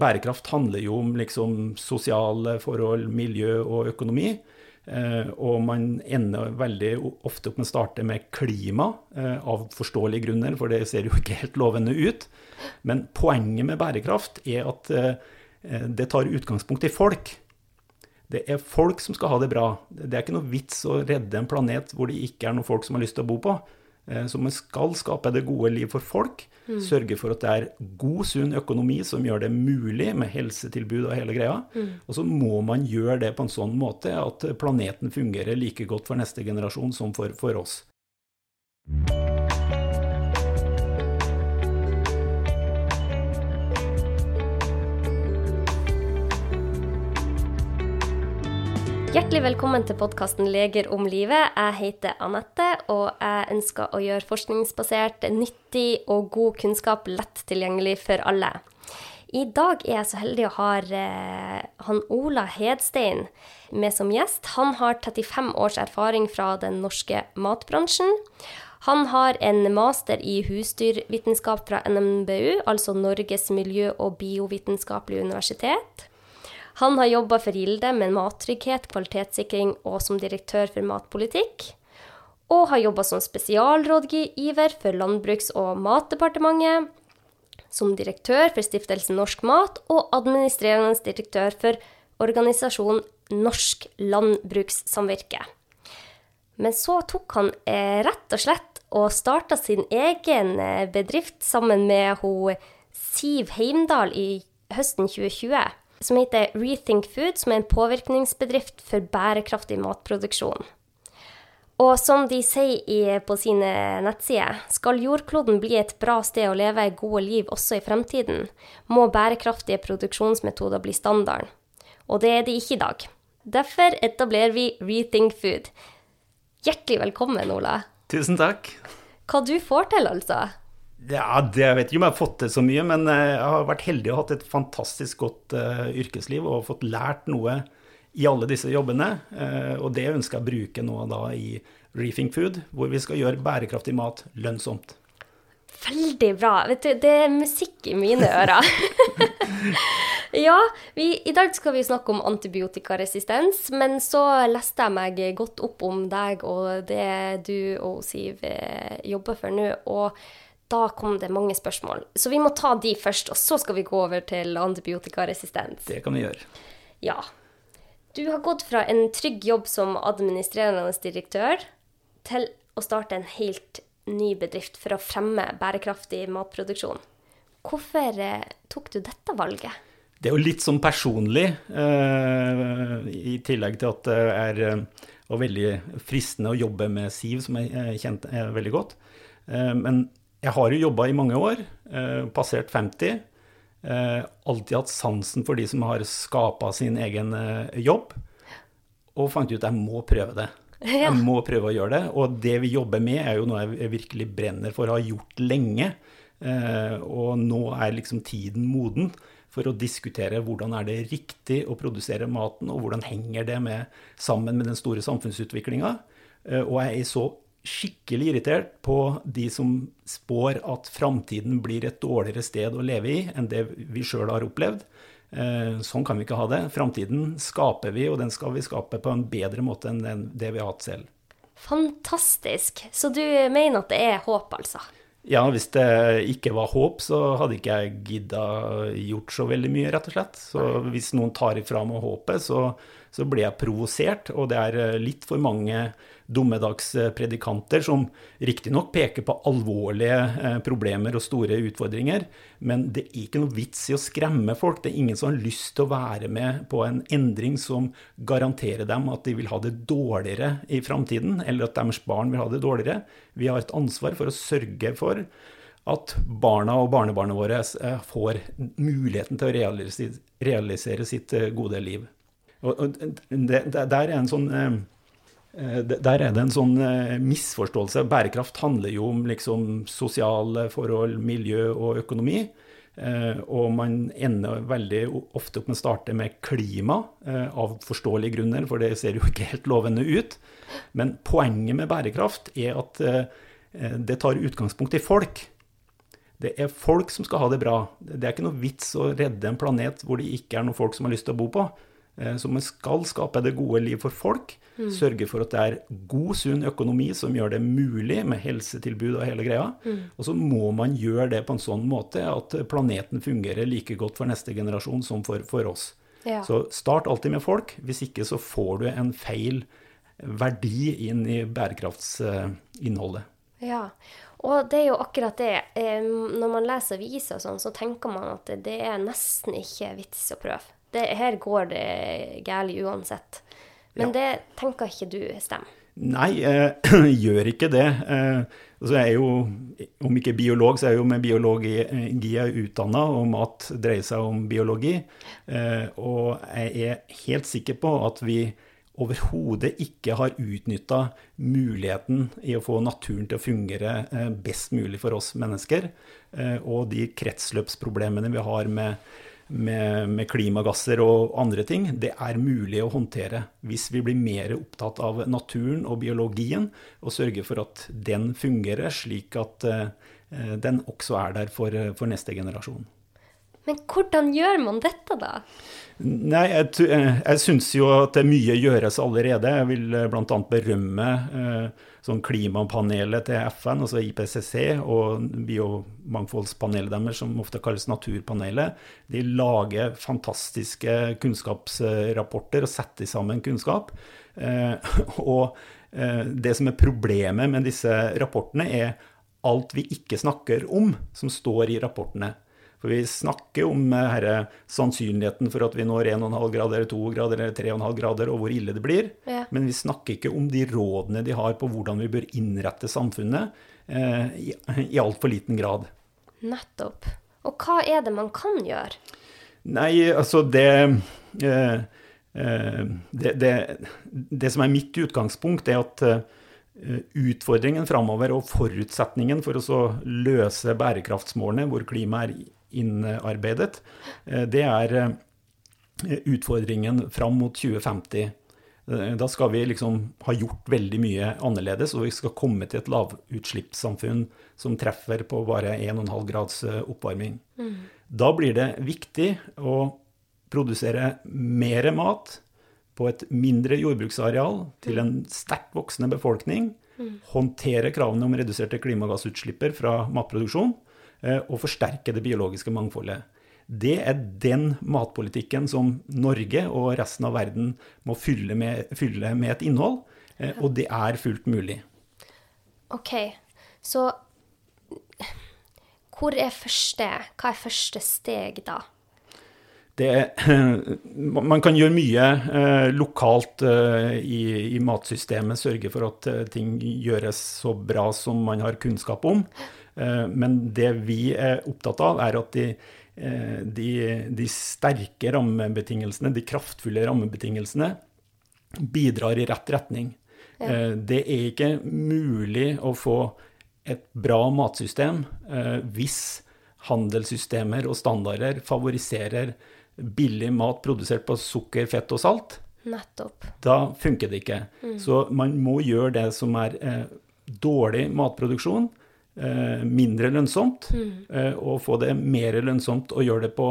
bærekraft handler jo om liksom sosiale forhold, miljø og økonomi. Eh, og man ender veldig ofte opp med å starte med klima, eh, av forståelige grunner, for det ser jo ikke helt lovende ut. Men poenget med bærekraft er at eh, det tar utgangspunkt i folk. Det er folk som skal ha det bra. Det er ikke noe vits å redde en planet hvor det ikke er noen folk som har lyst til å bo på. Så man skal skape det gode liv for folk. Mm. Sørge for at det er god, sunn økonomi som gjør det mulig med helsetilbud og hele greia. Mm. Og så må man gjøre det på en sånn måte at planeten fungerer like godt for neste generasjon som for, for oss. Hjertelig velkommen til podkasten 'Leger om livet'. Jeg heter Anette, og jeg ønsker å gjøre forskningsbasert, nyttig og god kunnskap lett tilgjengelig for alle. I dag er jeg så heldig å ha eh, han Ola Hedstein med som gjest. Han har 35 års erfaring fra den norske matbransjen. Han har en master i husdyrvitenskap fra NMBU, altså Norges miljø- og biovitenskapelige universitet. Han har jobba for Gilde med mattrygghet, kvalitetssikring og som direktør for matpolitikk. Og har jobba som spesialrådgiver for Landbruks- og matdepartementet. Som direktør for Stiftelsen Norsk Mat og administrerende direktør for organisasjonen Norsk Landbrukssamvirke. Men så tok han eh, rett og slett og starta sin egen eh, bedrift sammen med ho Siv Heimdal i høsten 2020 som heter Rethink Food, som er en påvirkningsbedrift for bærekraftig matproduksjon. Og som de sier på sine nettsider, skal jordkloden bli et bra sted å leve gode liv også i fremtiden, må bærekraftige produksjonsmetoder bli standarden. Og det er de ikke i dag. Derfor etablerer vi Rethink Food. Hjertelig velkommen, Ola. Tusen takk. Hva du får til, altså? Ja, det, Jeg vet ikke om jeg har fått til så mye, men eh, jeg har vært heldig og hatt et fantastisk godt uh, yrkesliv og fått lært noe i alle disse jobbene. Uh, og det ønsker jeg å bruke nå da i Reefing Food, hvor vi skal gjøre bærekraftig mat lønnsomt. Veldig bra. Vet du, det er musikk i mine ører. ja, vi, i dag skal vi snakke om antibiotikaresistens, men så leste jeg meg godt opp om deg og det du og Siv jobber for nå. og da kom det mange spørsmål. Så vi må ta de først, og så skal vi gå over til antibiotikaresistens. Det kan vi gjøre. Ja. Du har gått fra en trygg jobb som administrerende direktør til å starte en helt ny bedrift for å fremme bærekraftig matproduksjon. Hvorfor eh, tok du dette valget? Det er jo litt sånn personlig, eh, i tillegg til at det er eh, veldig fristende å jobbe med Siv, som jeg kjente veldig godt. Eh, men jeg har jo jobba i mange år, eh, passert 50. Eh, alltid hatt sansen for de som har skapa sin egen eh, jobb. Og fant ut at jeg må prøve det. Jeg må prøve å gjøre det. Og det vi jobber med, er jo noe jeg virkelig brenner for å ha gjort lenge. Eh, og nå er liksom tiden moden for å diskutere hvordan er det riktig å produsere maten, og hvordan henger det med, sammen med den store samfunnsutviklinga. Og jeg er så skikkelig irritert på de som spår at framtiden blir et dårligere sted å leve i enn det vi sjøl har opplevd. Eh, sånn kan vi ikke ha det. Framtiden skaper vi, og den skal vi skape på en bedre måte enn det vi har hatt selv. Fantastisk. Så du mener at det er håp, altså? Ja, hvis det ikke var håp, så hadde ikke jeg gidda gjort så veldig mye, rett og slett. Så hvis noen tar ifra meg håpet, så, så blir jeg provosert, og det er litt for mange dommedagspredikanter som riktignok peker på alvorlige eh, problemer og store utfordringer, men det er ikke noe vits i å skremme folk. Det er ingen som har lyst til å være med på en endring som garanterer dem at de vil ha det dårligere i framtiden, eller at deres barn vil ha det dårligere. Vi har et ansvar for å sørge for at barna og barnebarna våre eh, får muligheten til å realisere, sitt eh, gode liv. Og der er en sånn der er det en sånn eh, misforståelse. Bærekraft handler jo om liksom sosiale forhold, miljø og økonomi. Eh, og man ender veldig ofte opp med å starte med klima, av forståelige grunner, for det ser jo ikke helt lovende ut. Men poenget med bærekraft er at det tar utgangspunkt i folk. Det er folk som skal ha det bra. Det er ikke noe vits å redde en planet hvor det ikke er noen folk som har lyst til å bo på. Eh, så man skal skape det gode liv for folk. Mm. Sørge for at det er god, sunn økonomi som gjør det mulig med helsetilbud og hele greia. Mm. Og så må man gjøre det på en sånn måte at planeten fungerer like godt for neste generasjon som for, for oss. Ja. Så start alltid med folk. Hvis ikke så får du en feil verdi inn i bærekraftsinnholdet. Ja, og det er jo akkurat det. Når man leser aviser og sånn, så tenker man at det er nesten ikke vits å prøve. Det, her går det galt uansett. Men ja. det tenker ikke du stemmer? Nei, jeg gjør ikke det. Eh, altså jeg er jo, om ikke biolog, så er jeg jo med biologi utdanna, og mat dreier seg om biologi. Eh, og jeg er helt sikker på at vi overhodet ikke har utnytta muligheten i å få naturen til å fungere eh, best mulig for oss mennesker. Eh, og de kretsløpsproblemene vi har med, med, med, klimagasser og andre ting, det er mulig å håndtere hvis vi blir mer opptatt av naturen og biologien, og sørger for at den fungerer slik at eh, den også er der for, for neste generasjon. Men hvordan gjør man dette, da? Nei, jeg, eh, jeg syns jo at det mye gjøres allerede. Jeg vil eh, bl.a. berømme eh, sånn klimapanelet til FN, altså IPCC, og biomangfoldspanelet deres, som ofte kalles Naturpanelet. De lager fantastiske kunnskapsrapporter og setter sammen kunnskap. Eh, og eh, det som er problemet med disse rapportene, er alt vi ikke snakker om, som står i rapportene. For vi snakker om eh, herre, sannsynligheten for at vi når 1,5 grader, eller 2 grader eller 3,5 grader, og hvor ille det blir. Ja. Men vi snakker ikke om de rådene de har på hvordan vi bør innrette samfunnet, eh, i, i altfor liten grad. Nettopp. Og hva er det man kan gjøre? Nei, altså det eh, eh, det, det, det, som er mitt utgangspunkt, er at eh, utfordringen framover og forutsetningen for å løse bærekraftsmålene, hvor klima er innarbeidet, eh, det er eh, utfordringen fram mot 2050. Eh, da skal vi liksom ha gjort veldig mye annerledes, og vi skal komme til et lavutslippssamfunn som treffer på bare 1,5 grads oppvarming. Mm. Da blir det viktig å produsere mer mat på et mindre jordbruksareal til en sterkt voksende befolkning. Mm. Håndtere kravene om reduserte klimagassutslipp fra matproduksjon og forsterke det biologiske mangfoldet. Det er den matpolitikken som Norge og resten av verden må fylle med, fylle med et innhold, eh, og det er fullt mulig. OK, så hvor er første Hva er første steg da? Det, man kan gjøre mye eh, lokalt eh, i, i, matsystemet, sørge for at eh, ting gjøres så bra som man har kunnskap om. Eh, men det vi er opptatt av, er at de, eh, de, de sterke rammebetingelsene, de kraftfulle rammebetingelsene, bidrar i rett retning. Ja. Eh, det er ikke mulig å få et bra matsystem hvis handelssystemer og standarder favoriserer billig mat produsert på sukker, fett og salt. Nettopp. Da funker det ikke. Mm. Så man må gjøre det som er eh, dårlig matproduksjon, mindre lønnsomt, mm. Eh, og få det mer lønnsomt og gjøre det på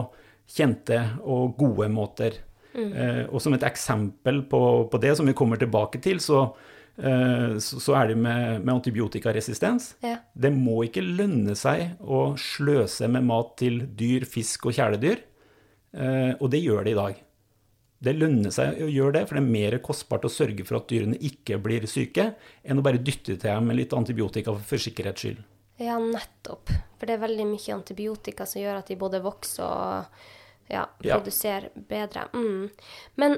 kjente og gode måter. Mm. Eh, og som et eksempel på, på, det, som vi kommer tilbake til, så, så er det med, med antibiotikaresistens. Ja. Det må ikke lønne seg å sløse med mat til dyr, fisk og kjæledyr. Og det gjør det i dag. Det lønner seg å gjøre det, for det er mer kostbart å sørge for at dyrene ikke blir syke, enn å bare dytte til dem med litt antibiotika for sikkerhets skyld. Ja, nettopp. For det er veldig mye antibiotika som gjør at de både vokser og ja, produserer ja. bedre. Mm. Men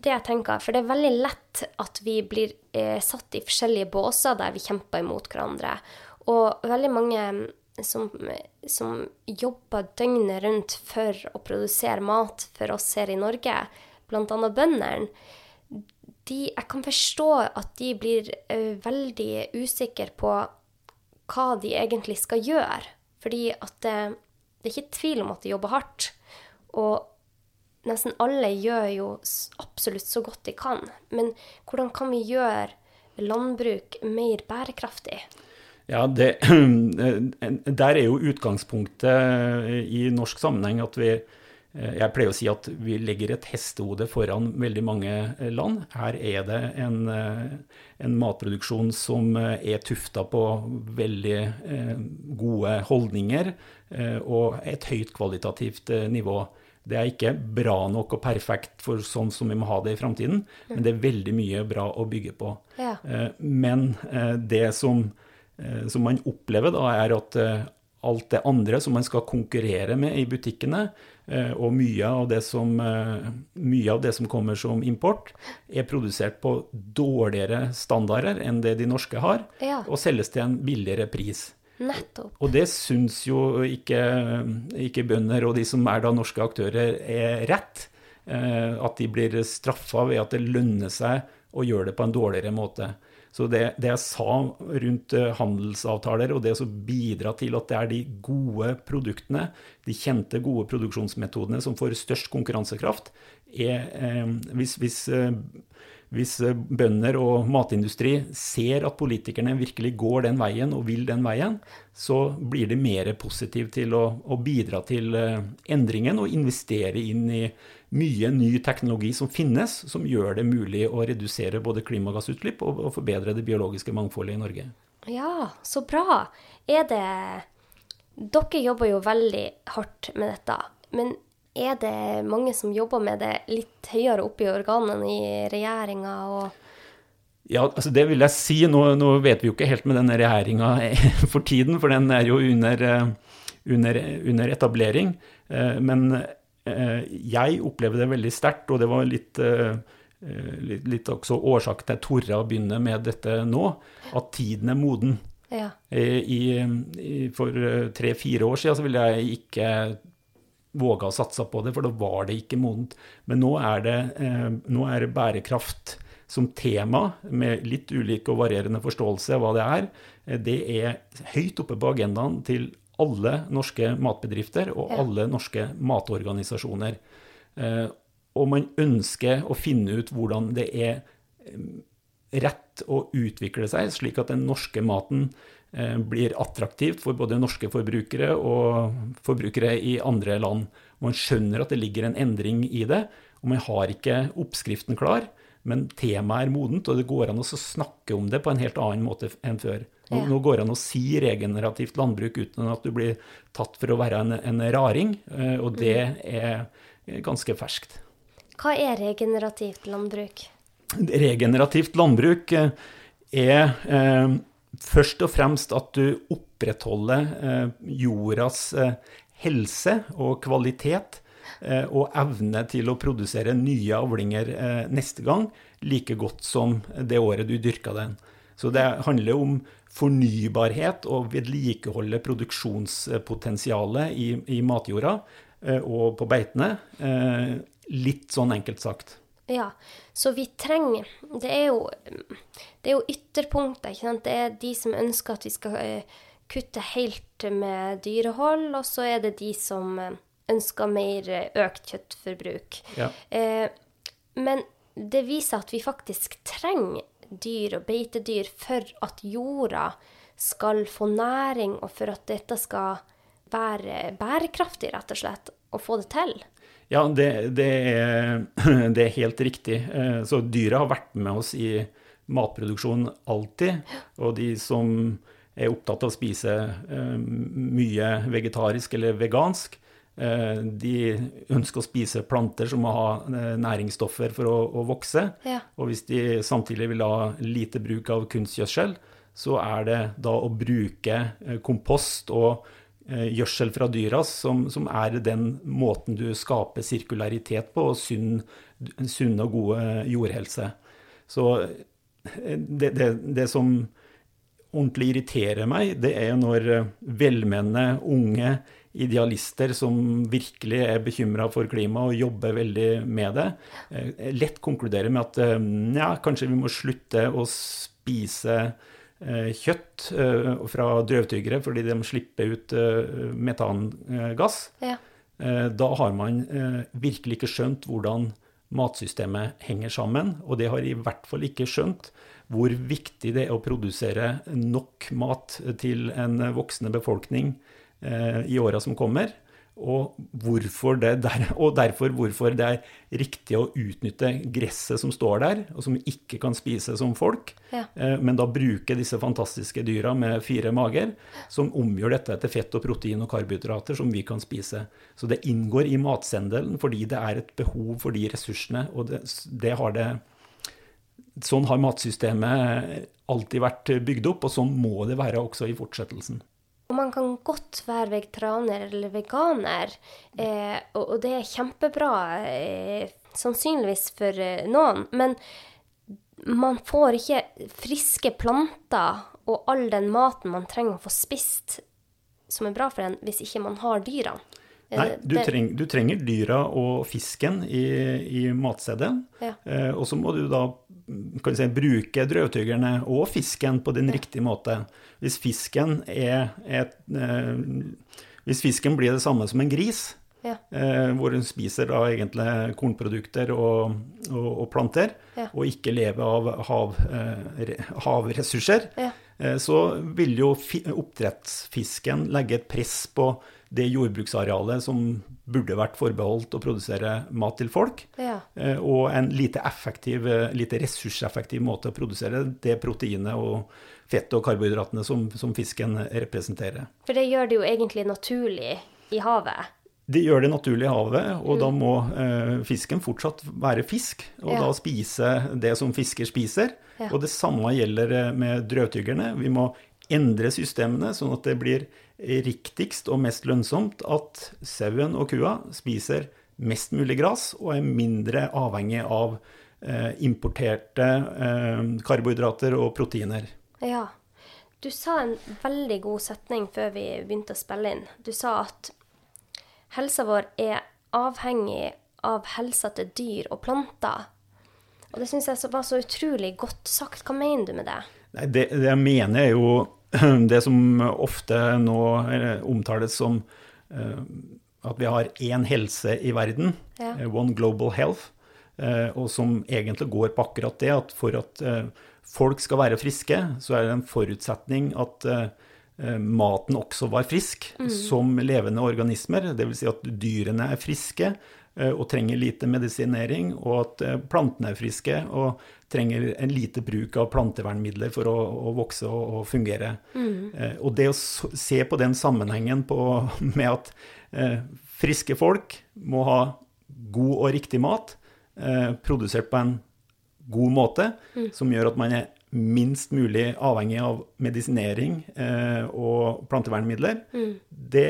det jeg tenker, for det er veldig lett at vi blir eh, satt i forskjellige båser der vi kjemper imot hverandre. Og veldig mange som, som jobber døgnet rundt for å produsere mat for oss her i Norge, bl.a. bøndene, jeg kan forstå at de blir eh, veldig usikre på hva de egentlig skal gjøre. Fordi at det, det er ikke tvil om at de jobber hardt. Og nesten alle gjør jo absolutt så godt de kan. Men hvordan kan vi gjøre landbruk mer bærekraftig? Ja, det, Der er jo utgangspunktet i norsk sammenheng at vi jeg pleier å si at vi legger et hestehode foran veldig mange land. Her er det en, en matproduksjon som er tufta på veldig gode holdninger og et høyt kvalitativt nivå. Det er ikke bra nok og perfekt for sånn som vi må ha det i framtiden, men det er veldig mye bra å bygge på. Ja. Men det som Eh, som man opplever, da, er at eh, alt det andre som man skal konkurrere med i butikkene, eh, og mye av det som, mye av det som kommer som import, er produsert på dårligere standarder enn det de norske har, ja. og selges til en billigere pris. Nettopp. Og det syns jo ikke, ikke bønder og de som er da norske aktører, er rett. At de blir straffa ved at det lønner seg å gjøre det på en dårligere måte. Så det, det, jeg sa rundt eh, handelsavtaler, og det å bidra til at det er de gode produktene, de kjente, gode produksjonsmetodene som får størst konkurransekraft, er eh, hvis, hvis, eh, hvis, bønder og matindustri ser at politikerne virkelig går den veien og vil den veien, så blir de mer positive til å, å bidra til eh, endringen og investere inn i mye ny teknologi som finnes, som gjør det mulig å redusere både klimagassutslipp og, og forbedre det biologiske mangfoldet i Norge. Ja, så bra. Er det Dere jobber jo veldig hardt med dette. Men er det mange som jobber med det litt høyere oppe i organene i regjeringa og ja, altså det vil jeg si. Nå, nå, vet vi jo ikke helt med denne regjeringa for tiden, for den er jo under, eh, under, under etablering. Eh, men jeg opplever det veldig sterkt, og det var litt, eh, litt, litt også årsak til jeg torde å begynne med dette nå, at tiden er moden. Ja. Eh, I, i, for tre-fire år siden så ville jeg ikke våga å satse på det, for da var det ikke modent. Men nå er det, nå er det bærekraft som tema, med litt ulik og varierende forståelse av hva det er. Det er høyt oppe på agendaen til alle norske matbedrifter og alle norske matorganisasjoner. Eh, og man ønsker å finne ut hvordan det er eh, rett å utvikle seg, slik at den norske maten eh, blir attraktivt for både norske forbrukere og forbrukere i andre land. Man skjønner at det ligger en endring i det, og man har ikke oppskriften klar. Men temaet er modent, og det går an å snakke om det på en helt annen måte enn før. Nå, ja. nå går det an å si regenerativt landbruk uten at du blir tatt for å være en, en raring, eh, og det er ganske ferskt. Hva er regenerativt landbruk? Regenerativt landbruk eh, er eh, først og fremst at du opprettholder eh, jordas eh, helse og kvalitet og evne til å produsere nye avlinger neste gang like godt som det året du dyrka den. Så det handler om fornybarhet og vedlikeholde produksjonspotensialet i, i matjorda eh, og på beitene. Eh, litt sånn enkelt sagt. Ja, så vi trenger Det er jo, det er jo ytterpunkter. ikke sant? Det er de som ønsker at vi skal eh, kutte helt med dyrehold, og så er det de som ønsker mer økt kjøttforbruk. Ja. men det viser at vi faktisk trenger dyr og beitedyr for at jorda skal få næring, og for at dette skal være bærekraftig, rett og slett, og få det til? Ja, det, det, er, det er, helt riktig. Eh, så dyra har vært med oss i matproduksjon alltid. Og de som er opptatt av å spise eh, mye vegetarisk eller vegansk, Eh, de ønsker å spise planter som må ha eh, næringsstoffer for å, å vokse. Ja. Og hvis de samtidig vil ha lite bruk av kunstgjødsel, så er det da å bruke eh, kompost og gjødsel fra dyra som, som, er den måten du skaper sirkularitet på, og sunn, sunn og god jordhelse. Så det, det, det som ordentlig irriterer meg, det er når velmenende unge idealister som virkelig er bekymra for klima og jobber veldig med det, eh, lett konkluderer med at eh, ja, kanskje vi må slutte å spise eh, kjøtt fra drøvtyggere fordi de slipper ut metangass. Ja. Da har man virkelig ikke skjønt hvordan matsystemet henger sammen. Og det har i hvert fall ikke skjønt hvor viktig det er å produsere nok mat til en voksende befolkning i åra som kommer. Og, det der, og, derfor hvorfor det er riktig å utnytte gresset som står der, og som ikke kan spise som folk, ja. eh, men da bruke disse fantastiske dyra med fire mager, som omgjør dette til fett og protein og karbohydrater som vi kan spise. Så det inngår i matsendelen fordi det er et behov for de ressursene, og det, det har det Sånn har matsystemet alltid vært bygd opp, og sånn må det være også i fortsettelsen. Og man kan godt være vegetarianer eller veganer, eh, og, det er kjempebra, eh, sannsynligvis for eh, noen. Men man får ikke friske planter og all den maten man trenger å få spist som er bra for en, hvis ikke man har dyra. Nei, eh, du, treng, du, trenger dyra og fisken i, i matstedet. Ja. Eh, og så må du da si, bruke drøvtyggerne og fisken på den ja. riktige måte. Hvis fisken er et eh, Hvis fisken blir det samme som en gris, ja. eh, hvor hun spiser da egentlig kornprodukter og, og, og planter, og ikke lever av hav, eh, havressurser, eh, så vil jo oppdrettsfisken legge et press på det jordbruksarealet som burde vært forbeholdt å produsere mat til folk, ja. Eh, og en lite, effektiv, eh, lite ressurseffektiv måte å produsere det proteinet og fettet og karbohydratene som, som, fisken representerer. For det gjør det jo egentlig naturlig i havet? Det gjør det naturlig i havet, og mm. da må eh, fisken fortsatt være fisk, og ja. da spise det som fisker spiser. Ja. Og det samme gjelder eh, med drøvtyggerne. Vi må endre systemene sånn at det blir riktigst og mest lønnsomt at sauen og kua spiser mest mulig gress og er mindre avhengig av eh, importerte eh, karbohydrater og proteiner. Ja. Du sa en veldig god setning før vi begynte å spille inn. Du sa at helsa vår er avhengig av helsa til dyr og planter. Og det syns jeg var så utrolig godt sagt. Hva mener du med det? Nei, det, det jeg mener, er jo det som ofte nå omtales som eh, at vi har én helse i verden, ja. Eh, one global health, eh, og som egentlig går på akkurat det at for at folk skal være friske, så er det en forutsetning at maten også var frisk mm. som levende organismer. Dvs. Si at dyrene er friske og trenger lite medisinering, og at plantene er friske og trenger en lite bruk av plantevernmidler for å, å vokse og, og fungere. Mm. Eh, og det å se på den sammenhengen på, med at eh, friske folk må ha god og riktig mat, eh, produsert på en god måte, mm. som gjør at man er minst mulig avhengig av medisinering eh, og plantevernmidler, mm. det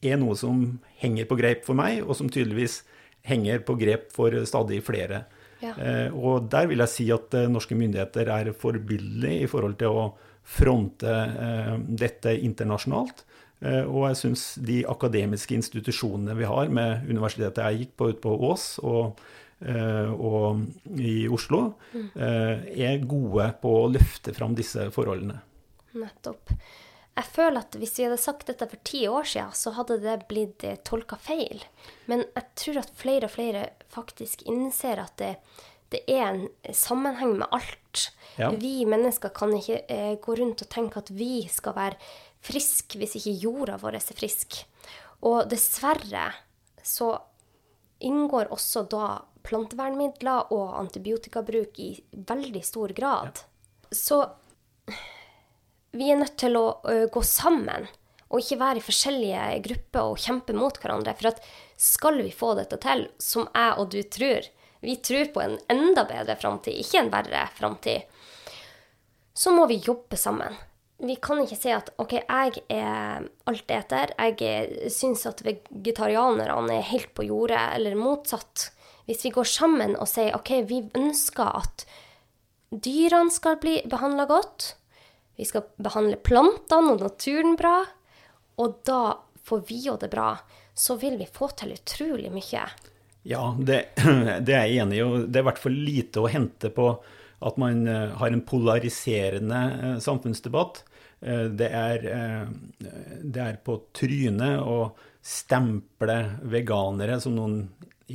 er noe som henger på grep for meg, og som tydeligvis henger på grep for stadig flere. Ja. Eh, og der vil jeg si at eh, norske myndigheter er forbilledlige i forhold til å fronte eh, dette internasjonalt. Og jeg syns de akademiske institusjonene vi har, med universitetet jeg gikk på ute på Ås og, og i Oslo, mm. er gode på å løfte fram disse forholdene. Nettopp. Jeg føler at hvis vi hadde sagt dette for ti år siden, så hadde det blitt tolka feil. Men jeg tror at flere og flere faktisk innser at det, det er en sammenheng med alt. Ja. Vi mennesker kan ikke eh, gå rundt og tenke at vi skal være friske hvis ikke jorda vår er frisk. Og dessverre så inngår også da plantevernmidler og antibiotikabruk i veldig stor grad. Ja. Så vi er nødt til å gå sammen og ikke være i forskjellige grupper og kjempe mot hverandre. For at skal vi få dette til, som jeg og du tror, vi tror på en enda bedre framtid, ikke en verre framtid, så må vi jobbe sammen. Vi kan ikke si at OK, jeg er alt eter. jeg syns at vegetarianerne er helt på jordet, eller motsatt. Hvis vi går sammen og sier OK, vi ønsker at dyrene skal bli behandla godt, vi skal behandle plantene og naturen bra, og da får vi jo det bra, så vil vi få til utrolig mye. Ja, det, det, er jeg enig i. Og det er i hvert fall lite å hente på at man eh, har en polariserende eh, samfunnsdebatt. Eh, det er, det er på trynet å stemple veganere som noen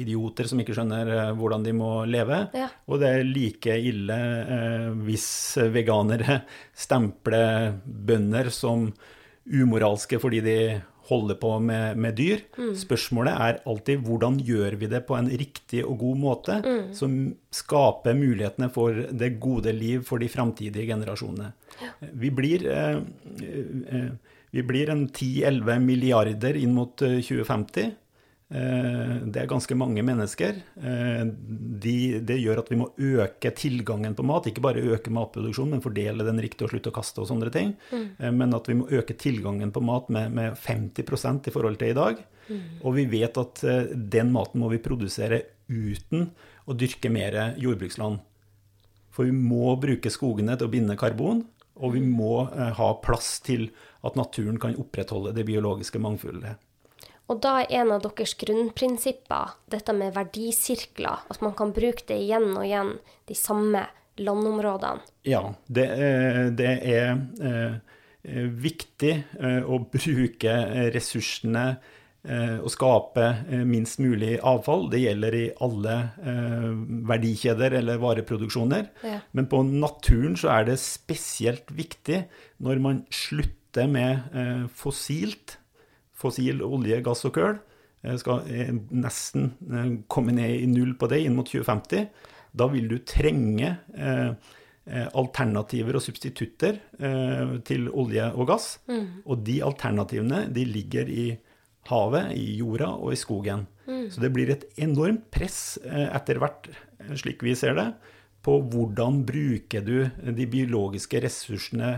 idioter som ikke skjønner eh, hvordan de må leve. Ja. Og det er like ille eh, hvis veganere stempler bønder som umoralske fordi de holder på med, med dyr. Spørsmålet er alltid hvordan gjør vi det på en riktig og god måte, som skaper mulighetene for det gode liv for de framtidige generasjonene. Vi blir, eh, eh, vi blir en 10-11 milliarder inn mot eh, 2050. Eh, Det er ganske mange mennesker. Eh, De, det gjør at vi må øke tilgangen på mat. Ikke bare øke matproduksjonen, men fordele den riktig og slutte å kaste og sånne ting. Mm. Men at vi må øke tilgangen på mat med, med 50% i forhold til i dag. Og vi vet at eh, den maten må vi produsere uten å dyrke mer jordbruksland. For vi må bruke skogene til å binde karbon, og vi må eh, ha plass til at naturen kan opprettholde det biologiske mangfoldet. Og da er en av deres grunnprinsipper dette med verdisirkler. At man kan bruke det igjen og igjen, de samme landområdene. Ja, det, eh, det er eh, viktig eh, å bruke ressursene og skape minst mulig avfall. Det gjelder i alle verdikjeder eller vareproduksjoner. Ja. Men på naturen så er det spesielt viktig når man slutter med fossilt, fossil olje, gass og kull. eh, Skal eh, nesten eh, komme ned i null på det inn mot 2050. Da vil du trenge alternativer og substitutter til olje og gass. Og de alternativene de ligger i havet, i jorda og i skogen. Så det blir et enormt press etter hvert, slik vi ser det, på hvordan bruker du de biologiske ressursene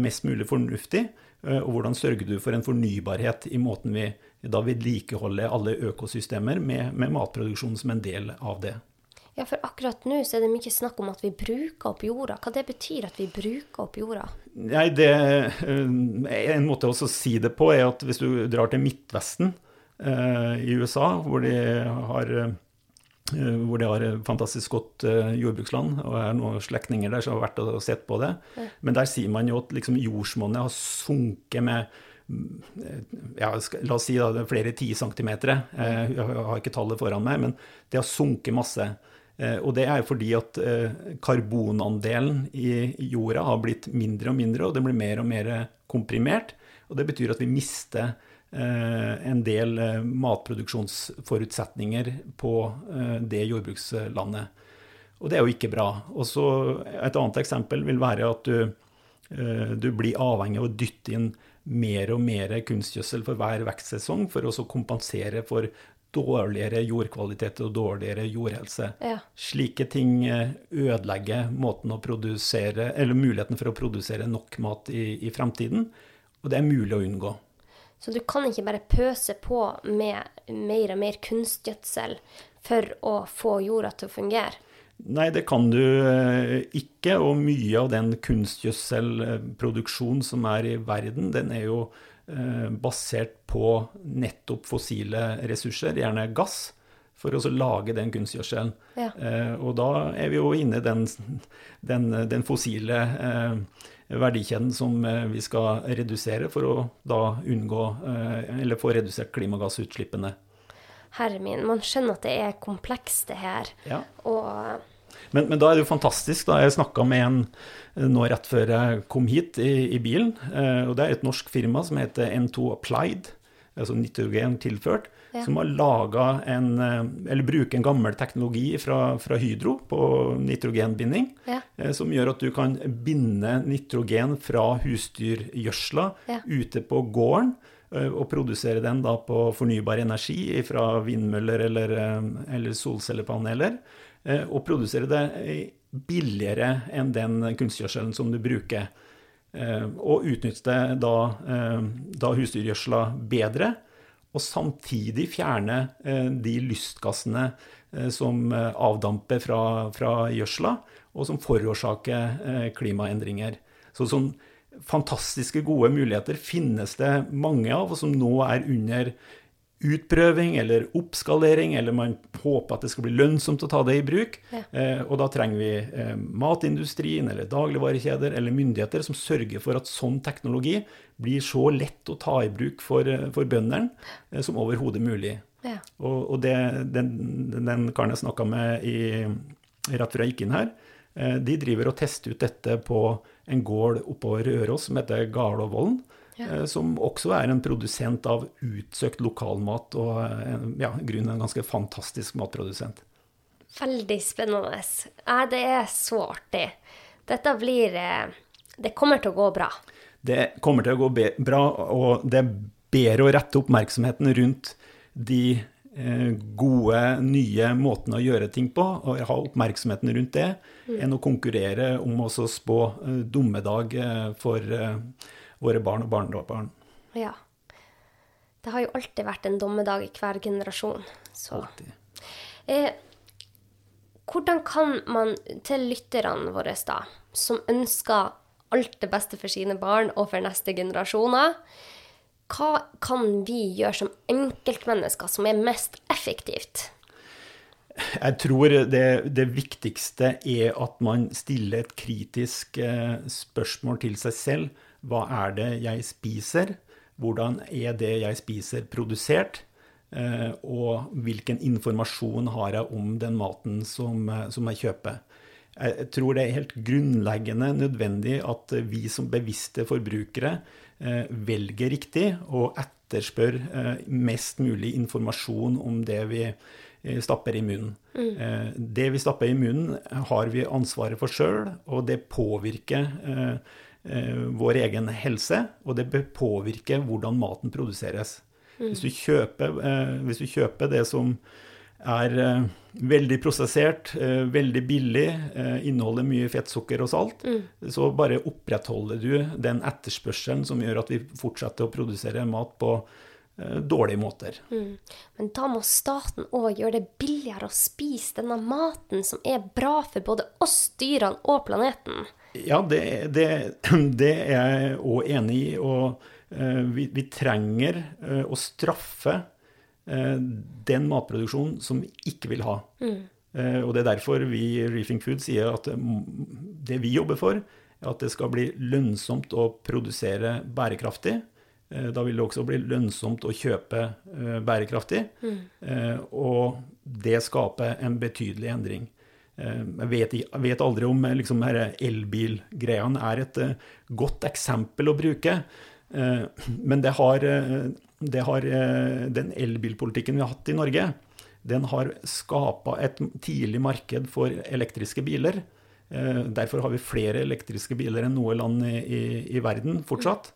mest mulig fornuftig, og hvordan sørger du for en fornybarhet i måten vi da vedlikeholder alle økosystemer med, med matproduksjon som en del av det. Ja, for akkurat nå så er det mye snakk om at vi bruker opp jorda. Hva det betyr at vi bruker opp jorda? Nei, det, eh, En måte også å si det på er at hvis du drar til Midtvesten eh, i USA, hvor de har eh, hvor de har fantastisk godt eh, jordbruksland, og er noen slektninger der som har vært og sett på det. Men der sier man jo at liksom jordsmonnet har sunket med mm, ja, la oss si da, er flere ti centimeter. Eh, Jeg har ikke tallet foran meg, men det har sunket masse. Eh, Og det er fordi at eh, karbonandelen i jorda har blitt mindre og mindre, og det blir mer og mer komprimert. Og det betyr at vi mister eh, en del eh, matproduksjonsforutsetninger på eh, det jordbrukslandet. Og det er jo ikke bra. Også Et annet eksempel vil være at du, eh, du blir avhengig av å dytte inn mer og mer kunstgjødsel for hver vekstsesong for å kompensere for dårligere jordkvalitet og dårligere jordhelse. Ja. Slike ting eh, ødelegger produsere, eller muligheten for å produsere nok mat i, i fremtiden, og det er mulig å unngå. Så du kan ikke bare pøse på med mer og mer kunstgjødsel for å få jorda til å fungere. Nei, det kan du eh, ikke, og mye av den kunstgjødselproduksjonen som er i verden, den er jo eh, basert på nettopp fossile ressurser, gjerne gass, for å lage den kunstgjødselen. Ja. Eh, Og da er vi jo inne i den, den, den fossile eh, verdikjeden som eh, vi skal redusere for å da unngå, eh, eller få redusert klimagassutslippene. Herre min, man skjønner at det er komplekst, det her. Ja. Og Men, men da er det jo fantastisk. da Jeg snakka med en eh, nå rett før jeg kom hit i, i bilen. eh, og Det er et norsk firma som heter N2 Applied, altså nitrogen tilført, Ja. som har laga en eh, Eller bruker en gammel teknologi fra, fra Hydro på nitrogenbinding. Ja. eh, Som gjør at du kan binde nitrogen fra husdyrgjødsla Ja. ute på gården. eh, Og produsere den da på fornybar energi fra vindmøller eller, eller solcellepaneler. Og produsere det billigere enn den kunstgjødselen som du bruker. Og utnytte da, da husdyrgjødsla bedre. Og samtidig fjerne eh, de lystgassene eh, som eh, avdamper fra, fra gjødsla, og som forårsaker klimaendringer. Så sånn fantastiske gode muligheter finnes det mange av, og som nå er under utprøving eller oppskalering, eller man håper at det skal bli lønnsomt å ta det i bruk. Ja. Eh, og da trenger vi eh, matindustrien eller dagligvarekjeder eller myndigheter som sørger for at sånn teknologi blir så lett å ta i bruk for, eh, for bøndene eh, som overhodet mulig. Ja. Og, og det, den, den karen jeg snakka med i, rett før jeg gikk inn her, eh, de driver og tester ut dette på en gård oppover Røros som heter Garlåvollen. Ja. eh, Som også er en produsent av utsøkt lokalmat, og eh, ja, grunnen en ganske fantastisk matprodusent. Veldig spennende. Ja, det er så artig. Dette blir eh, Det kommer til å gå bra. Det kommer til å gå bra, og det er bedre å rette oppmerksomheten rundt de gode, nye måtene å gjøre ting på, og ha oppmerksomheten rundt det, enn å konkurrere om å spå dommedag for våre barn og barnebarn. Ja. Det har jo alltid vært en dommedag i hver generasjon. Så Alltid. eh, Hvordan kan man til lytterne våre, da, som ønsker alt det beste for sine barn og for neste generasjoner, hva kan vi gjøre som enkeltmennesker som er mest effektivt? Jeg tror det, det viktigste er at man stiller et kritisk eh, spørsmål til seg selv. Hva er det jeg spiser? Hvordan er det jeg spiser, produsert? Eh, og hvilken informasjon har jeg om den maten som, eh, som jeg kjøper? Jeg tror det er helt grunnleggende nødvendig at vi som bevisste forbrukere eh, velger riktig og etterspør mest mulig informasjon om det vi stapper i munnen. Mm. Det vi stapper i munnen, har vi ansvaret for sjøl, og det påvirker vår egen helse, og det bør påvirke hvordan maten produseres. Hvis, du kjøper, eh, hvis du kjøper det som er eh, veldig prosessert, eh, veldig billig, eh, inneholder mye fettsukker og salt, så bare opprettholder du den etterspørselen som gjør at vi fortsetter å produsere mat på eh, dårlige måter. Men da må staten òg gjøre det billigere å spise denne maten som er bra for både oss, dyrene og planeten. Ja, det, det, det er jeg òg enig i. Og eh, vi, vi trenger eh, å straffe eh, den matproduksjonen som vi ikke vil ha. Mm. og det er derfor vi i Reefing Food sier at det vi jobber for, er at det skal bli lønnsomt å produsere bærekraftig. Da vil det også bli lønnsomt å kjøpe bærekraftig. Mm. Og det skaper en betydelig endring. Eh, Jeg vet, jeg vet aldri om eh, liksom, elbilgreiene er et eh, godt eksempel å bruke. Men det har, det har den elbilpolitikken vi har hatt i Norge, den har skapa et tidlig marked for elektriske biler. Derfor har vi flere elektriske biler enn noe land i, i, i verden fortsatt.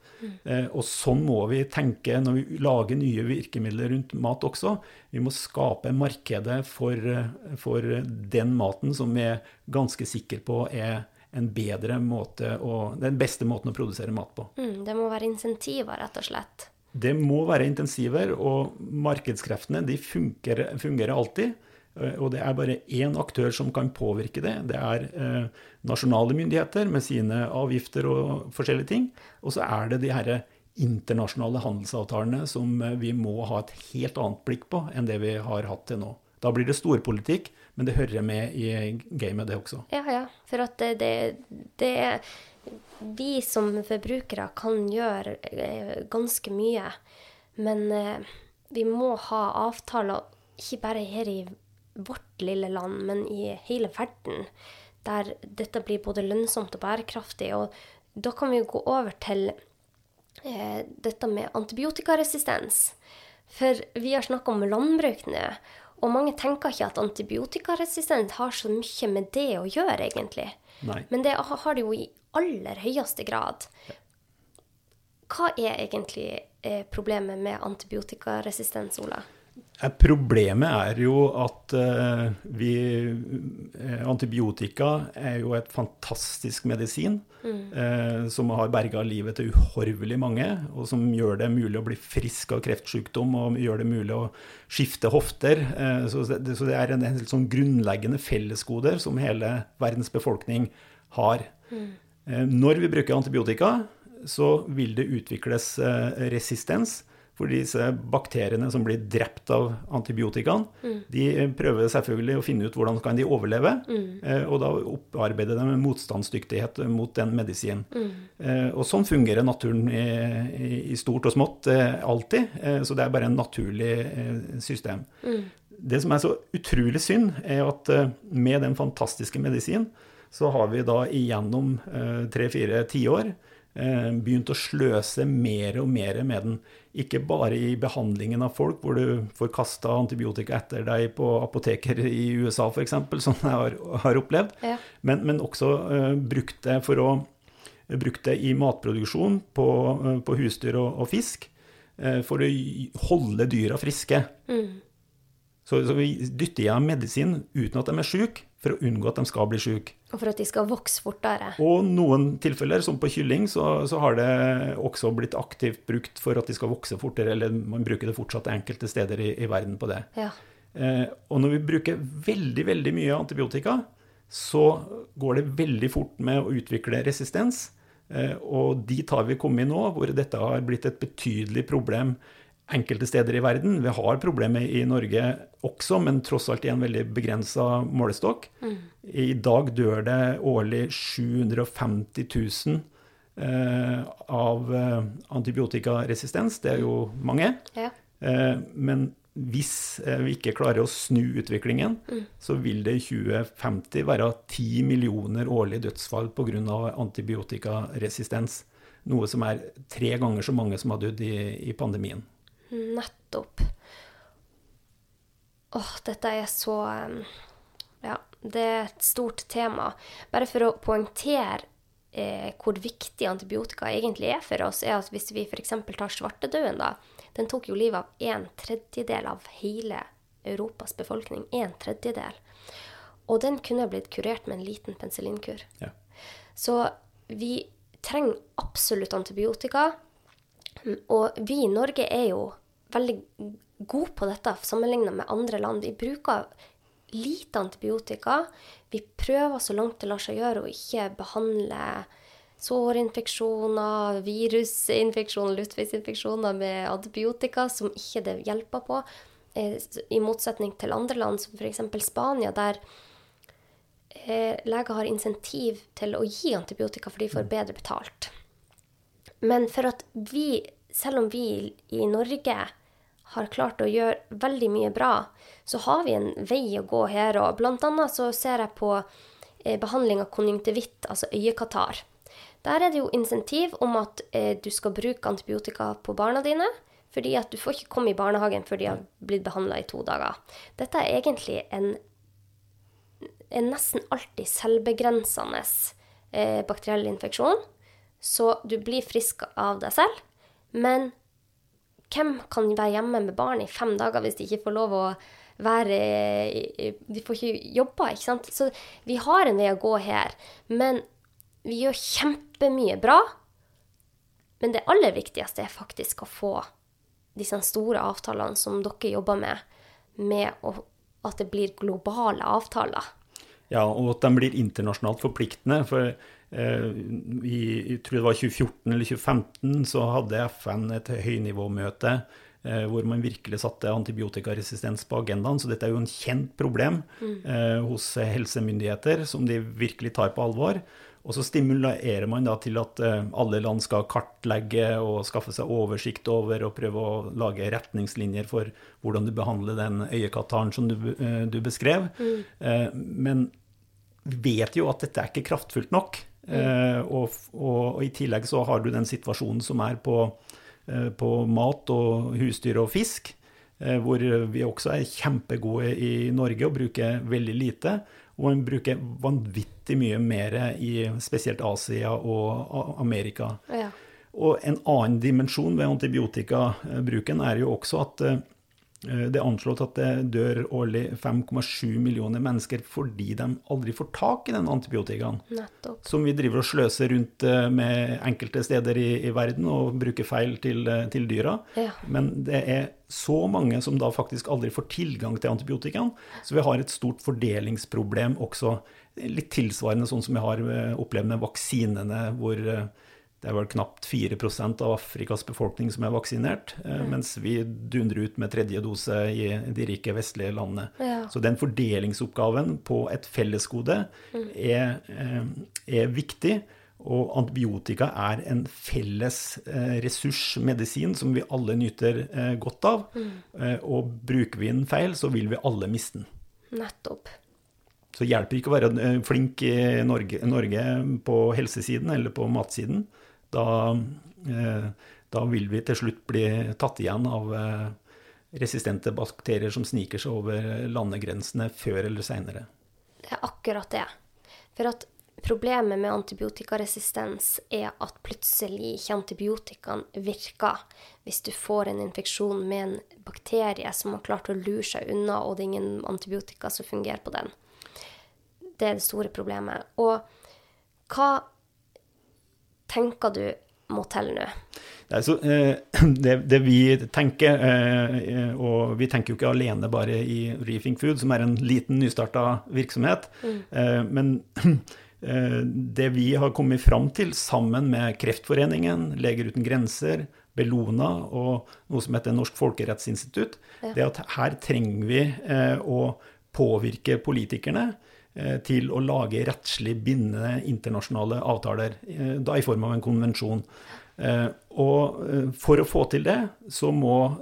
Eh, Og sånn må vi tenke når vi lager nye virkemidler rundt mat også. Vi må skape markedet for, eh, for den maten som vi er ganske sikre på er en bedre måte å, den beste måten å produsere mat på. Mm, det må være insentiver, rett og slett. Det må være intensiver, og markedskreftene de fungerer, fungerer alltid. Eh, Og det er bare én aktør som kan påvirke det. Det er eh, nasjonale myndigheter med sine avgifter og forskjellige ting. Og så er det de her internasjonale handelsavtalene som eh, vi må ha et helt annet blikk på enn det vi har hatt til nå. Da blir det storpolitikk, men det hører med i gamet, det også. Ja, ja. For at det, det, det Vi som forbrukere kan gjøre ganske mye. Men vi må ha avtaler, ikke bare her i vårt lille land, men i hele verden, der dette blir både lønnsomt og bærekraftig. Og da kan vi jo gå over til eh, dette med antibiotikaresistens. For vi har snakka om landbruk nå, og mange tenker ikke at antibiotikaresistens har så mye med det å gjøre, egentlig. Nei. Men det har det jo i aller høyeste grad. Hva er egentlig eh, problemet med antibiotikaresistens, Ola? Eh, Problemet er jo at eh, vi eh, Antibiotika er jo et fantastisk medisin eh, som har berga livet til uhorvelig mange, og som gjør det mulig å bli frisk av kreftsykdom og gjør det mulig å skifte hofter. Så, det, så det er en, helt sånn grunnleggende fellesgoder som hele verdens befolkning har. Eh, når vi bruker antibiotika, så vil det utvikles resistens For disse bakteriene som blir drept av antibiotikaen, Mm. de prøver selvfølgelig å finne ut hvordan kan de overleve. Mm. eh, Og da opparbeider de motstandsdyktighet mot den medisinen. Mm. Eh, Og sånn fungerer naturen i, stort og smått eh, alltid. Så det er bare en naturlig system. Mm. Det som er så utrolig synd, er at med den fantastiske medisinen, så har vi da igjennom tre-fire tiår begynt å sløse mer og mer med den. Ikke bare i behandlingen av folk, hvor du får kasta antibiotika etter deg på apoteker i USA f.eks., som jeg har, har opplevd, Ja. men, men også uh, brukt det for å brukt det i matproduksjon på, eh, på husdyr og, og fisk, eh, for å holde dyra friske. Mm. Så, så vi dytter i dem medisin uten at de er syke, for å unngå at de skal bli syke. Og for at de skal vokse fortere. Og noen tilfeller, som på kylling, så, så har det også blitt aktivt brukt for at de skal vokse fortere, eller man bruker det fortsatt enkelte steder i, i verden på det. Ja. Eh, og når vi bruker veldig, veldig mye antibiotika, så går det veldig fort med å utvikle resistens. Eh, og dit har vi kommet nå, hvor dette har blitt et betydelig problem enkelte steder i verden. Vi har problemet i Norge også, men tross alt i en veldig begrensa målestokk. I dag dør det årlig 750 000 eh, av eh, antibiotikaresistens. Det er jo mange. Ja. Eh, men hvis eh, vi ikke klarer å snu utviklingen, så vil det i 2050 være 10 millioner årlige dødsfall pga. antibiotikaresistens. Noe som er tre ganger så mange som har dødd i, i pandemien. Nettopp. Åh, dette er så Ja, det er et stort tema. Bare for å poengtere eh, hvor viktig antibiotika egentlig er for oss, er at hvis vi f.eks. tar svartedauden, da. Den tok jo livet av en tredjedel av hele Europas befolkning. En tredjedel. Og den kunne blitt kurert med en liten penicillinkur. Ja. Så vi trenger absolutt antibiotika. Og vi i Norge er jo veldig gode på dette sammenlignet med andre land. Vi bruker lite antibiotika. Vi prøver så langt det lar seg gjøre å ikke behandle sårinfeksjoner, virusinfeksjoner, luftveisinfeksjoner med antibiotika som ikke det hjelper på. Eh, I motsetning til andre land, som f.eks. Spania, der eh, leger har insentiv til å gi antibiotika fordi de får bedre betalt. Men for at vi, selv om vi i Norge har klart å gjøre veldig mye bra, så har vi en vei å gå her. Og blant annet så ser jeg på eh, behandling av konjunktivitt, altså øyekatarr. Der er det jo insentiv om at eh, du skal bruke antibiotika på barna dine, fordi at du får ikke komme i barnehagen før de har blitt behandla i to dager. Dette er egentlig en en nesten alltid selvbegrensende eh, bakteriell infeksjon. Så du blir frisk av deg selv. Men hvem kan være hjemme med barn i fem dager hvis de ikke får lov å være De får ikke jobba, ikke sant? Så vi har en vei å gå her. Men vi gjør kjempemye bra. Men det aller viktigste er faktisk å få disse store avtalene som dere jobber med, med å, at det blir globale avtaler. Ja, og at de blir internasjonalt forpliktende. For i, jeg tror det var 2014 eller 2015 så hadde FN et høynivåmøte eh, hvor man virkelig satte antibiotikaresistens på agendaen. Så dette er jo en kjent problem eh, hos helsemyndigheter som de virkelig tar på alvor. Og så stimulerer man da til at eh, alle land skal kartlegge og skaffe seg oversikt over og prøve å lage retningslinjer for hvordan du behandler den øyekataren som du, eh, du beskrev. Eh, Men vi vet jo at dette er ikke kraftfullt nok. Eh, og, og, og i tillegg så har du den situasjonen som er på, eh, på mat og husdyr og fisk, eh, hvor vi også er kjempegode i Norge og bruker veldig lite. Og en bruker vanvittig mye mer i spesielt Asia og Amerika. Ja. Og en annen dimensjon ved antibiotikabruken er jo også at det er anslått at det dør årlig 5,7 millioner mennesker fordi de aldri får tak i den antibiotikaen. Nettopp. Som vi driver og sløser rundt eh, med enkelte steder i, i verden og bruker feil til, eh, til dyra. Ja. Men det er så mange som da faktisk aldri får tilgang til antibiotikaen. Så vi har et stort fordelingsproblem også. Litt tilsvarende sånn som vi har eh, opplevd med vaksinene, hvor eh, det er vel knapt 4% av Afrikas befolkning som er vaksinert, mm. mens vi dundrer ut med tredje dose i de rike vestlige landene. Ja. Så den fordelingsoppgaven på et fellesgode er, eh, er viktig. Og antibiotika er en felles ressursmedisin ressurs, medisin, som vi alle nyter eh, godt av. Mm. og bruker vi den feil, så vil vi alle miste den. Nettopp. Så hjelper ikke å være eh, flink i Norge, Norge på helsesiden eller på matsiden. Da, eh, da vil vi til slutt bli tatt igjen av eh, resistente bakterier som sniker seg over landegrensene før eller seinere. Det er akkurat det. For at problemet med antibiotikaresistens er at plutselig ikke antibiotikaen virker hvis du får en infeksjon med en bakterie som har klart å lure seg unna, og det er ingen antibiotika som fungerer på den. Det er det store problemet. Og hva tenker du må til nå? Nei, så, eh, det, det vi tenker, eh, og vi tenker jo ikke alene bare i Reefing Food, som er en liten nystarta virksomhet, mm. men eh, det vi har kommet fram til sammen med Kreftforeningen, Leger uten grenser, Bellona og noe som heter Norsk folkerettsinstitutt, det er at her trenger vi å påvirke politikerne til å lage rettslig bindende internasjonale avtaler, eh, da i form av en konvensjon. Eh, Og eh, for å få til det, så må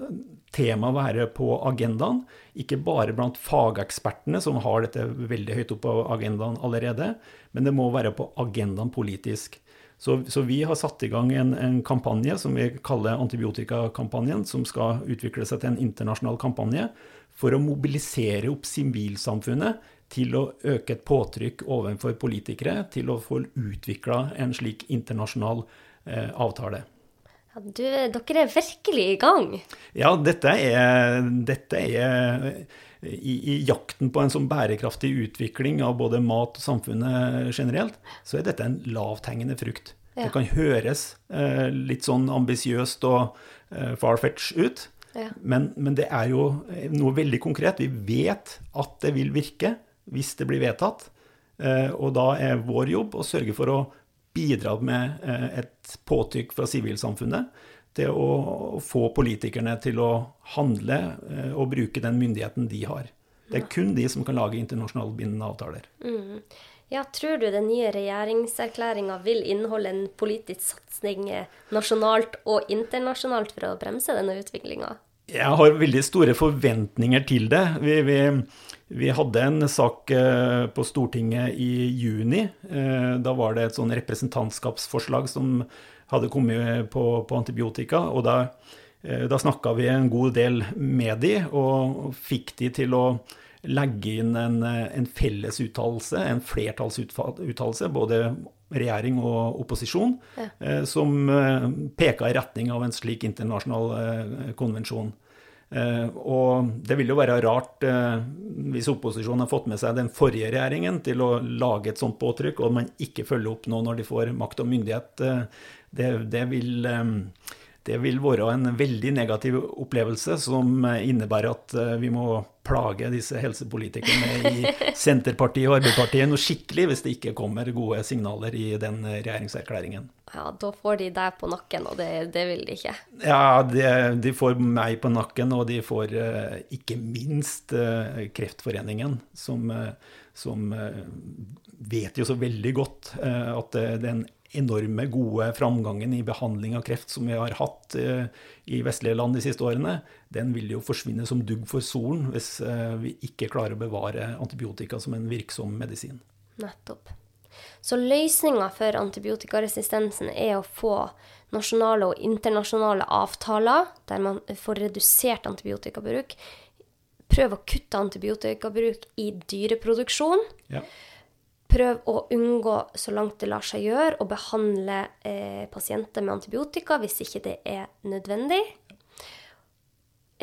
temaet være på agendaen. Ikke bare blant fagekspertene, som har dette veldig høyt opp på agendaen allerede, men det må være på agendaen politisk. Så, så vi har satt i gang en, en kampanje som vi kaller antibiotikakampanjen, som skal utvikle seg til en internasjonal kampanje for å mobilisere opp sivilsamfunnet til å øke et påtrykk overfor politikere til å få utvikla en slik internasjonal eh, avtale. Ja, du, dere er virkelig i gang. Ja, dette er, dette er i, i, jakten på en sånn bærekraftig utvikling av både mat og samfunnet generelt, så er dette en lavthengende frukt. Ja. Det kan høres eh, litt sånn ambisiøst og eh, far-fetch ut, Ja. men, men det er jo noe veldig konkret. Vi vet at det vil virke hvis det blir vedtatt. Eh, og da er vår jobb å sørge for å bidra med eh, et påtrykk fra sivilsamfunnet til å få politikerne til å handle eh, og bruke den myndigheten de har. Det er kun de som kan lage internasjonalt bindende avtaler. Ja, tror du den nye regjeringserklæringa vil inneholde en politisk satsing nasjonalt og internasjonalt for å bremse denne utviklinga? Jeg har veldig store forventninger til det. Vi, vi, vi hadde en sak eh, på Stortinget i juni. Eh, Da var det et sånn representantskapsforslag som hadde kommet på, på antibiotika. og da Eh, Da snakka vi en god del med de, og fikk de til å legge inn en, eh, en felles uttalelse, en flertallsuttalelse, både regjering og opposisjon, eh, som eh, peka i retning av en slik internasjonal konvensjon. Eh, Og det vil jo være rart hvis opposisjonen har fått med seg den forrige regjeringen til å lage et sånt påtrykk, og man ikke følger opp nå når de får makt og myndighet. Det, det vil det vil være en veldig negativ opplevelse som innebærer at eh, vi må plage disse helsepolitikerne i Senterpartiet og Arbeiderpartiet noe skikkelig hvis det ikke kommer gode signaler i den regjeringserklæringen. Ja, da får de deg på nakken, og det, det vil de ikke. Ja, de, de får meg på nakken, og de får eh, ikke minst eh, Kreftforeningen, som, som vet jo så veldig godt at den enorme gode framgangen i behandling av kreft som vi har hatt eh, i vestlige land de siste årene, den vil jo forsvinne som dugg for solen hvis eh, vi ikke klarer å bevare antibiotika som en virksom medisin. Nettopp. Så løsninga for antibiotikaresistensen er å få nasjonale og internasjonale avtaler der man får redusert antibiotikabruk. Prøve å kutte antibiotikabruk i dyreproduksjon. Ja. Prøv å unngå så langt det lar seg gjøre å behandle eh, pasienter med antibiotika hvis ikke det er nødvendig.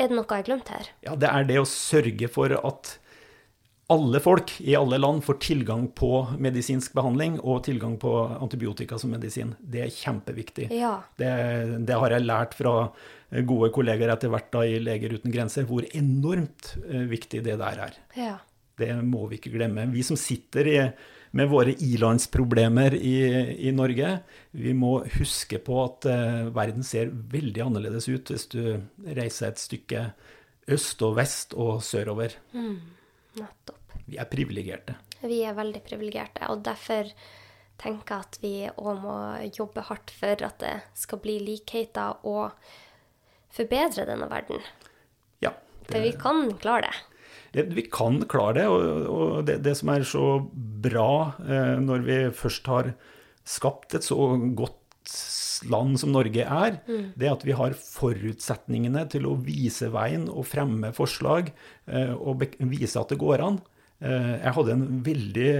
Er det noe jeg har glemt her? Ja, det er det å sørge for at alle folk i alle land får tilgang på medisinsk behandling og tilgang på antibiotika som medisin. Det er kjempeviktig. Ja. Det, det har jeg lært fra gode kolleger etter hvert da i Leger uten grenser, hvor enormt eh, viktig det der er. Ja. Det må vi ikke glemme. Vi som sitter i, med våre ilandsproblemer i, i Norge, vi må huske på at eh, verden ser veldig annerledes ut hvis du reiser et stykke øst og vest og sørover. Mm, nettopp. Vi er privilegerte. Vi er veldig privilegerte, og derfor tenker jeg at vi òg må jobbe hardt for at det skal bli likheter og forbedre denne verden. Ja. Det... For vi kan klare det. Vi kan klare det, og, det, det, som er så bra eh, når vi først har skapt et så godt land som Norge er, mm. det er at vi har forutsetningene til å vise veien og fremme forslag eh, og vise at det går an. Eh, jeg hadde en veldig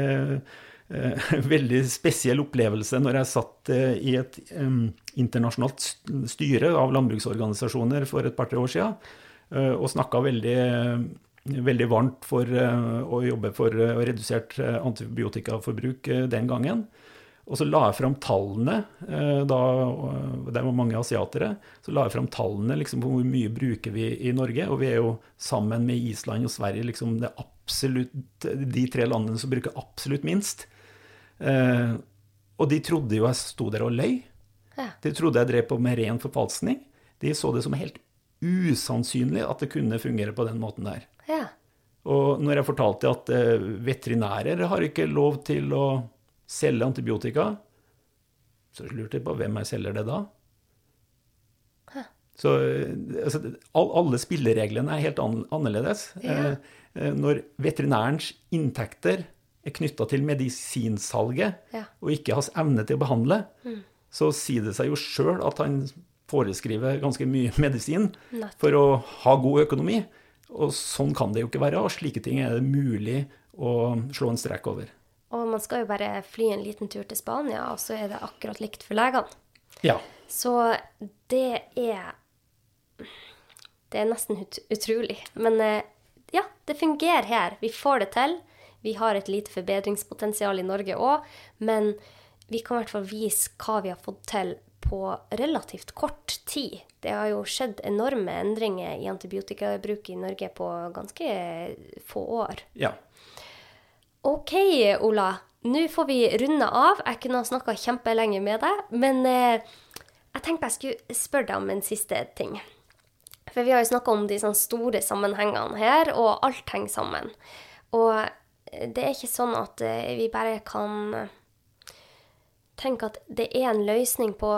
veldig spesiell opplevelse når jeg satt i et internasjonalt styre av landbruksorganisasjoner for et par-tre år siden og snakka veldig, veldig varmt for å jobbe for redusert antibiotikaforbruk den gangen. Og så la jeg fram tallene, da, det var mange asiatere, så la jeg fram tallene liksom, på hvor mye bruker vi i Norge. Og vi er jo sammen med Island og Sverige liksom det absolutt, de tre landene som bruker absolutt minst. Eh, og de trodde jo jeg sto der og løy. De trodde jeg drev på med ren forfalskning. De så det som helt usannsynlig at det kunne fungere på den måten der. Ja. Og når jeg fortalte at eh, veterinærer har ikke lov til å selge antibiotika, så lurte jeg på hvem jeg selger det da. Hæ. Så eh, altså, alle spillereglene er helt annerledes. Ja. Eh, når veterinærens inntekter er knytta til medisinsalget, ja. og ikke hans evne til å behandle, mm. så sier det seg jo sjøl at han foreskriver ganske mye medisin Natt. for å ha god økonomi. Og sånn kan det jo ikke være, og slike ting er det mulig å slå en strek over. Og man skal jo bare fly en liten tur til Spania, og så er det akkurat likt for legene. Ja. Så det er Det er nesten ut utrolig. Men eh, ja, det fungerer her. Vi får det til. Vi har et lite forbedringspotensial i Norge òg, men vi kan i hvert fall vise hva vi har fått til på relativt kort tid. Det har jo skjedd enorme endringer i antibiotikabruk i Norge på ganske få år. Ja. OK, Ola. Nå får vi runde av. Jeg kunne ha snakka kjempelenge med deg, men eh, jeg tenkte jeg skulle spørre deg om en siste ting. For vi har jo snakka om de sånn store sammenhengene her, og alt henger sammen. Og det er ikke sånn at eh, vi bare kan eh, tenke at det er en løsning på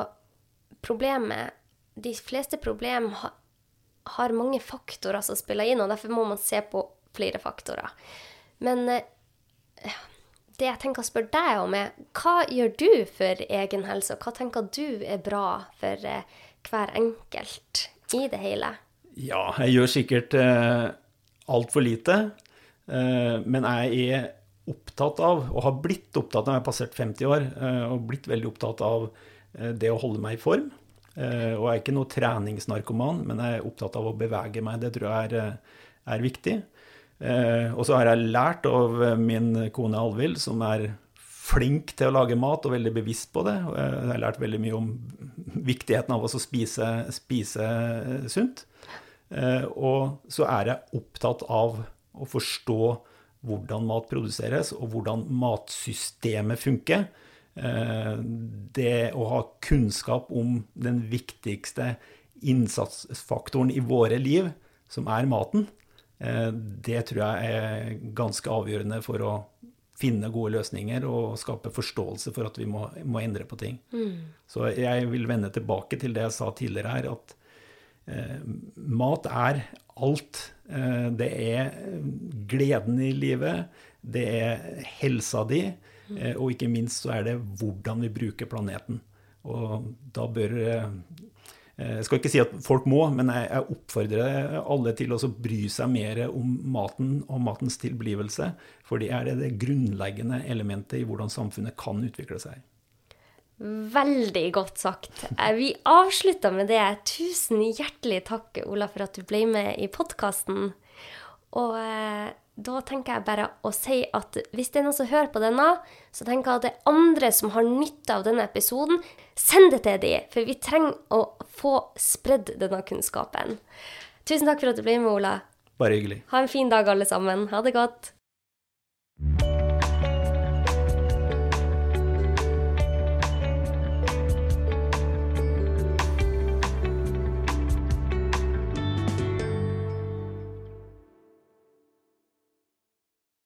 problemet. De fleste problem har mange faktorer som spiller inn, og derfor må man se på flere faktorer. Men eh, det jeg tenker å spørre deg om, er hva gjør du for egen helse, og hva tenker du er bra for hver enkelt i det hele? Ja, jeg gjør sikkert eh, altfor lite. Eh, men jeg er opptatt av, og har blitt opptatt av, jeg har passert 50 år, eh, og blitt veldig opptatt av eh, det å holde meg i form. Og jeg er ikke noe treningsnarkoman, men jeg er opptatt av å bevege meg. Det tror jeg er, er viktig. Og så har jeg lært av min kone Alvild, som er flink til å lage mat og veldig bevisst på det. Jeg har lært veldig mye om viktigheten av å spise, spise sunt. Og så er jeg opptatt av å forstå hvordan mat produseres, og hvordan matsystemet funker. Eh, det å ha kunnskap om den viktigste innsatsfaktoren i våre liv, som er maten, eh, det tror jeg er ganske avgjørende for å finne gode løsninger og skape forståelse for at vi må, må endre på ting. Mm. Så jeg vil vende tilbake til det jeg sa tidligere her, at mat er alt. Eh, det er gleden i livet, det er helsa di, eh, og ikke minst så er det hvordan vi bruker planeten. Og da bør eh, Jeg skal ikke si at folk må, men jeg oppfordrer alle til å bry seg mer om maten og matens tilblivelse. For det er det grunnleggende elementet i hvordan samfunnet kan utvikle seg. Veldig godt sagt. Eh, vi avslutter med det. Tusen hjertelig takk, Ola, for at du ble med i podkasten. Og eh, da tenker jeg bare å si at hvis det er noen som hører på denne, så tenker jeg at det er andre som har nytte av denne episoden, send det til dem, for vi trenger å få spredd denne kunnskapen. Tusen takk for at du ble med, Ola. Bare hyggelig. Ha en fin dag, alle sammen. Ha det godt.